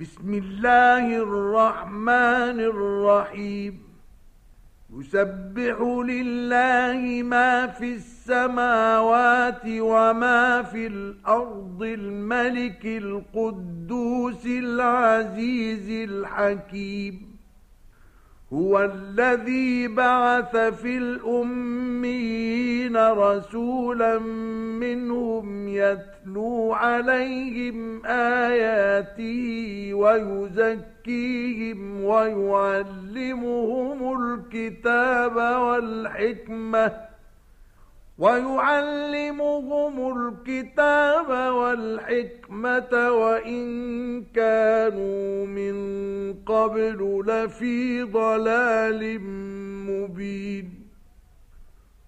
بسم الله الرحمن الرحيم. يسبح لله ما في السماوات وما في الأرض الملك القدوس العزيز الحكيم. هو الذي بعث في الأميين رسولا منهم يتلو عليهم آياته ويزكيهم ويعلمهم الكتاب والحكمة ويعلمهم الكتاب والحكمة وإن كانوا من قبل لفي ضلال مبين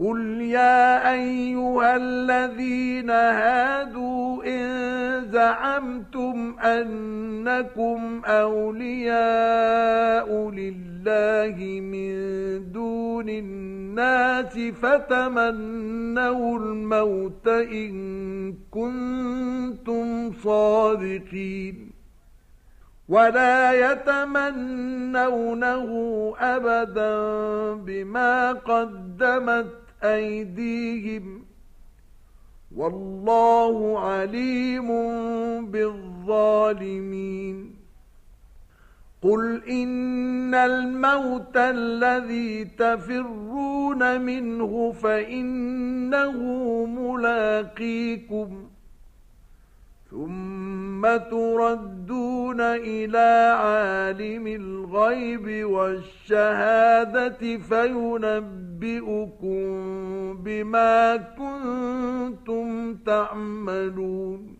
قل يا أيها الذين هادوا إن زعمتم أنكم أولياء لله من دون الناس فتمنوا الموت إن كنتم صادقين ولا يتمنونه أبدا بما قدمت أيديهم والله عليم بالظالمين. قل إن الموت الذي تفرون منه فإنه ملاقيكم. ثم تردون إلى عالم الغيب والشهادة فينبئكم بما كنتم تعملون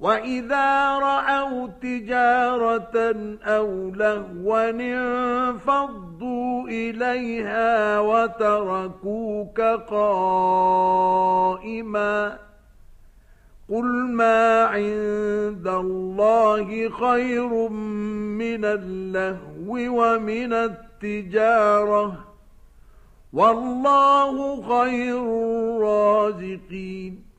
وإذا رأوا تجارة أو لهوا انفضوا إليها وتركوك قائما قل ما عند الله خير من اللهو ومن التجارة والله خير الرازقين